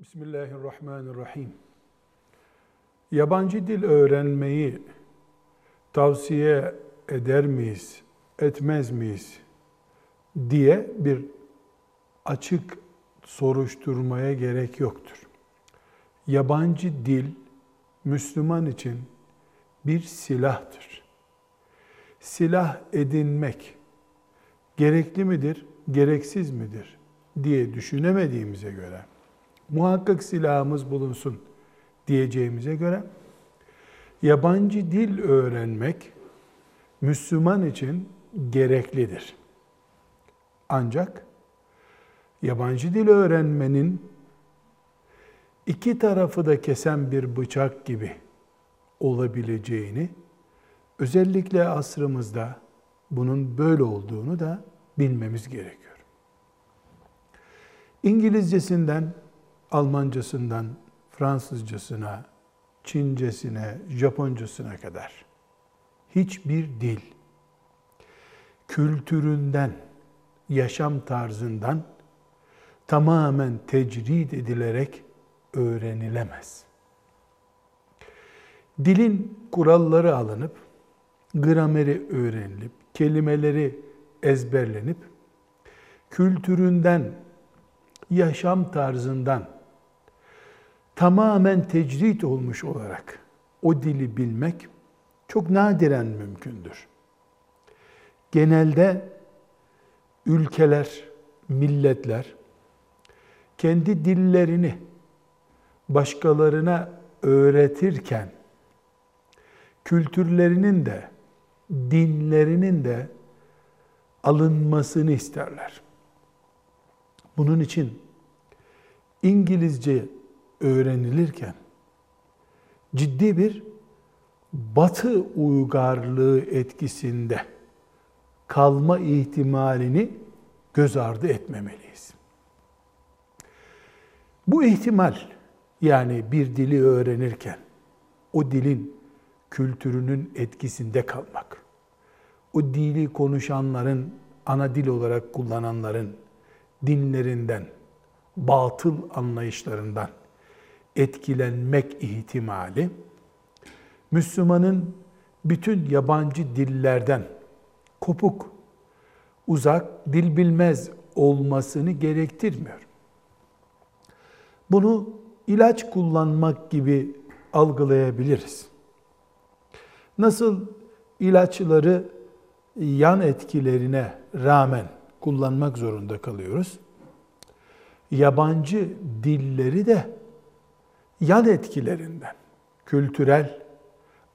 Bismillahirrahmanirrahim. Yabancı dil öğrenmeyi tavsiye eder miyiz, etmez miyiz diye bir açık soruşturmaya gerek yoktur. Yabancı dil Müslüman için bir silahtır. Silah edinmek gerekli midir, gereksiz midir diye düşünemediğimize göre muhakkak silahımız bulunsun diyeceğimize göre yabancı dil öğrenmek Müslüman için gereklidir. Ancak yabancı dil öğrenmenin iki tarafı da kesen bir bıçak gibi olabileceğini, özellikle asrımızda bunun böyle olduğunu da bilmemiz gerekiyor. İngilizcesinden Almancasından Fransızcasına, Çincesine, Japoncasına kadar hiçbir dil kültüründen, yaşam tarzından tamamen tecrid edilerek öğrenilemez. Dilin kuralları alınıp, grameri öğrenilip, kelimeleri ezberlenip, kültüründen, yaşam tarzından tamamen tecrit olmuş olarak o dili bilmek çok nadiren mümkündür. Genelde ülkeler, milletler kendi dillerini başkalarına öğretirken kültürlerinin de dinlerinin de alınmasını isterler. Bunun için İngilizce öğrenilirken ciddi bir batı uygarlığı etkisinde kalma ihtimalini göz ardı etmemeliyiz. Bu ihtimal yani bir dili öğrenirken o dilin kültürünün etkisinde kalmak, o dili konuşanların, ana dil olarak kullananların dinlerinden, batıl anlayışlarından etkilenmek ihtimali Müslümanın bütün yabancı dillerden kopuk, uzak, dil bilmez olmasını gerektirmiyor. Bunu ilaç kullanmak gibi algılayabiliriz. Nasıl ilaçları yan etkilerine rağmen kullanmak zorunda kalıyoruz. Yabancı dilleri de yan etkilerinden, kültürel,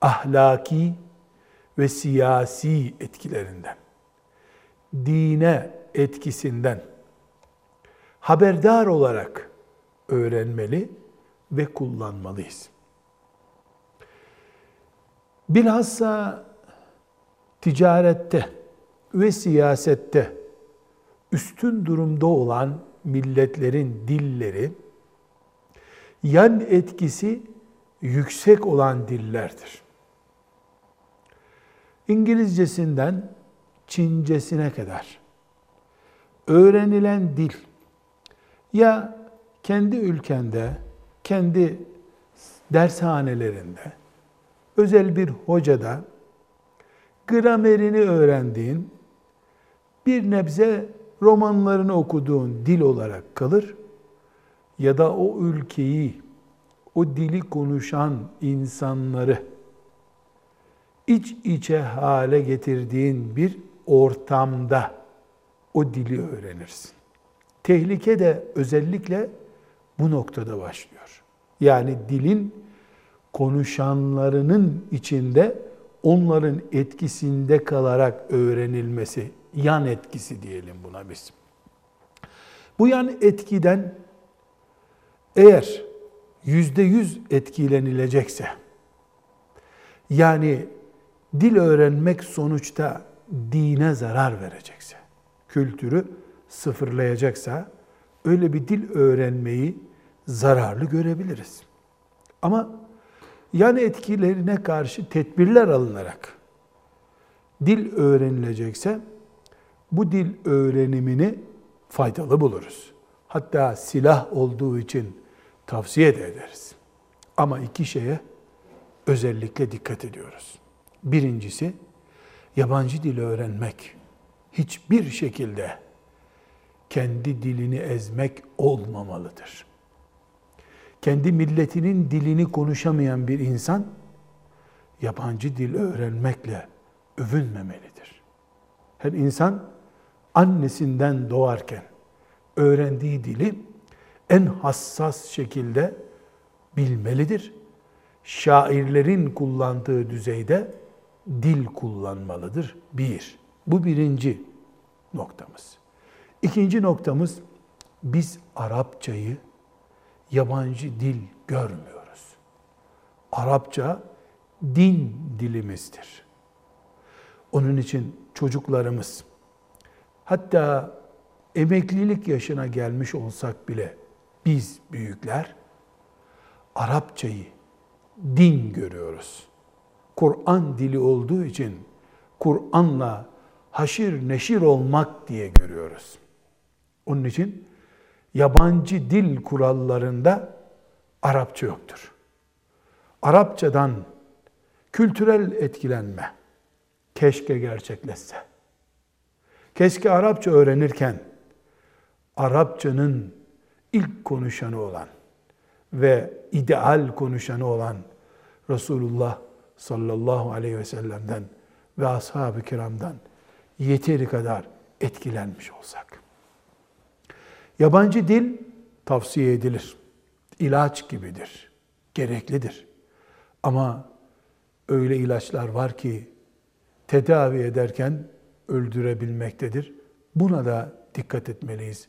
ahlaki ve siyasi etkilerinden, dine etkisinden haberdar olarak öğrenmeli ve kullanmalıyız. Bilhassa ticarette ve siyasette üstün durumda olan milletlerin dilleri yan etkisi yüksek olan dillerdir. İngilizcesinden Çincesine kadar. Öğrenilen dil. Ya kendi ülkende, kendi dershanelerinde, özel bir hocada gramerini öğrendiğin, bir nebze romanlarını okuduğun dil olarak kalır ya da o ülkeyi, o dili konuşan insanları iç içe hale getirdiğin bir ortamda o dili öğrenirsin. Tehlike de özellikle bu noktada başlıyor. Yani dilin konuşanlarının içinde onların etkisinde kalarak öğrenilmesi, yan etkisi diyelim buna biz. Bu yan etkiden eğer yüzde yüz etkilenilecekse, yani dil öğrenmek sonuçta dine zarar verecekse, kültürü sıfırlayacaksa, öyle bir dil öğrenmeyi zararlı görebiliriz. Ama yan etkilerine karşı tedbirler alınarak dil öğrenilecekse, bu dil öğrenimini faydalı buluruz. Hatta silah olduğu için Tavsiye de ederiz. Ama iki şeye özellikle dikkat ediyoruz. Birincisi, yabancı dil öğrenmek hiçbir şekilde kendi dilini ezmek olmamalıdır. Kendi milletinin dilini konuşamayan bir insan yabancı dil öğrenmekle övünmemelidir. Her insan annesinden doğarken öğrendiği dili en hassas şekilde bilmelidir. Şairlerin kullandığı düzeyde dil kullanmalıdır. Bir. Bu birinci noktamız. İkinci noktamız biz Arapçayı yabancı dil görmüyoruz. Arapça din dilimizdir. Onun için çocuklarımız hatta emeklilik yaşına gelmiş olsak bile biz büyükler Arapçayı din görüyoruz. Kur'an dili olduğu için Kur'an'la haşir neşir olmak diye görüyoruz. Onun için yabancı dil kurallarında Arapça yoktur. Arapçadan kültürel etkilenme keşke gerçekleşse. Keşke Arapça öğrenirken Arapçanın ilk konuşanı olan ve ideal konuşanı olan Resulullah sallallahu aleyhi ve sellem'den ve ashab-ı kiramdan yeteri kadar etkilenmiş olsak. Yabancı dil tavsiye edilir. İlaç gibidir. Gereklidir. Ama öyle ilaçlar var ki tedavi ederken öldürebilmektedir. Buna da dikkat etmeliyiz.